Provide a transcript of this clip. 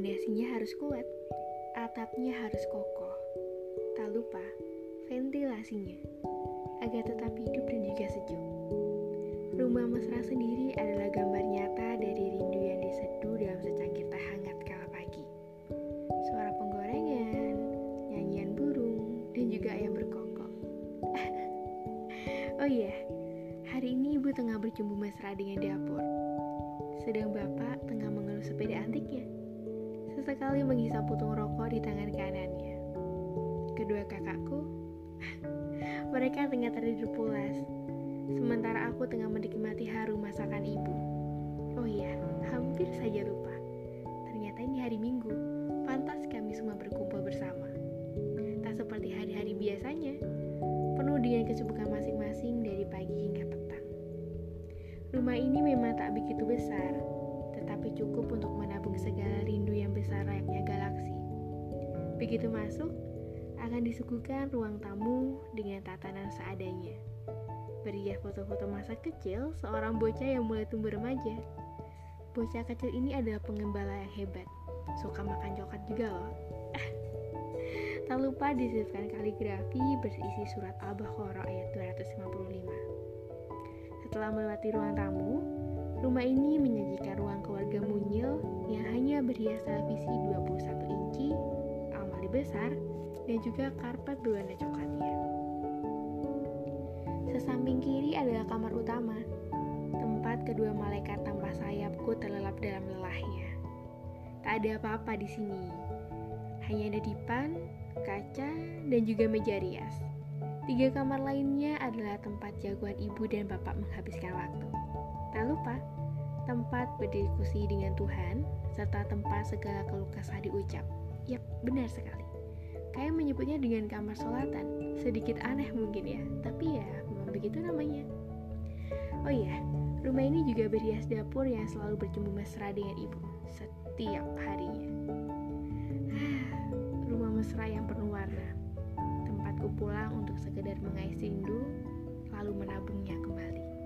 Fondasinya harus kuat, atapnya harus kokoh. Tak lupa, ventilasinya agar tetap hidup dan juga sejuk. Rumah mesra sendiri adalah gambar nyata dari rindu yang diseduh dalam secangkir teh hangat kala pagi. Suara penggorengan, nyanyian burung, dan juga ayam berkokok. oh iya, hari ini ibu tengah bercumbu mesra dengan dapur. Sedang bapak tengah mengeluh sepeda antiknya. Sesekali menghisap putung rokok di tangan kanannya. Kedua kakakku, mereka tengah tertidur pulas. Sementara aku tengah menikmati harum masakan ibu. Oh iya, hampir saja lupa. Ternyata ini hari Minggu. Pantas kami semua berkumpul bersama. Tak seperti hari-hari biasanya, penuh dengan kesibukan masing-masing dari pagi hingga petang. Rumah ini memang tak begitu besar, tetapi cukup untuk menabung Begitu masuk, akan disuguhkan ruang tamu dengan tatanan seadanya. Beriah foto-foto masa kecil seorang bocah yang mulai tumbuh remaja. Bocah kecil ini adalah pengembala yang hebat, suka makan coklat juga loh. tak lupa disisipkan kaligrafi berisi surat Al-Baqarah ayat 255. Setelah melewati ruang tamu, rumah ini menyajikan ruang keluarga munyil yang hanya berhias televisi 21 inci, besar, dan juga karpet berwarna coklatnya. Sesamping kiri adalah kamar utama, tempat kedua malaikat tanpa sayapku terlelap dalam lelahnya. Tak ada apa-apa di sini, hanya ada dipan, kaca, dan juga meja rias. Tiga kamar lainnya adalah tempat jagoan ibu dan bapak menghabiskan waktu. Tak lupa, tempat berdiskusi dengan Tuhan, serta tempat segala keluh kesah diucap. Yap, benar sekali. Kayak menyebutnya dengan kamar solatan. Sedikit aneh mungkin ya, tapi ya memang begitu namanya. Oh iya, rumah ini juga berhias dapur yang selalu bercumbu mesra dengan ibu setiap harinya. rumah mesra yang penuh warna. Tempatku pulang untuk sekedar mengais rindu, lalu menabungnya kembali.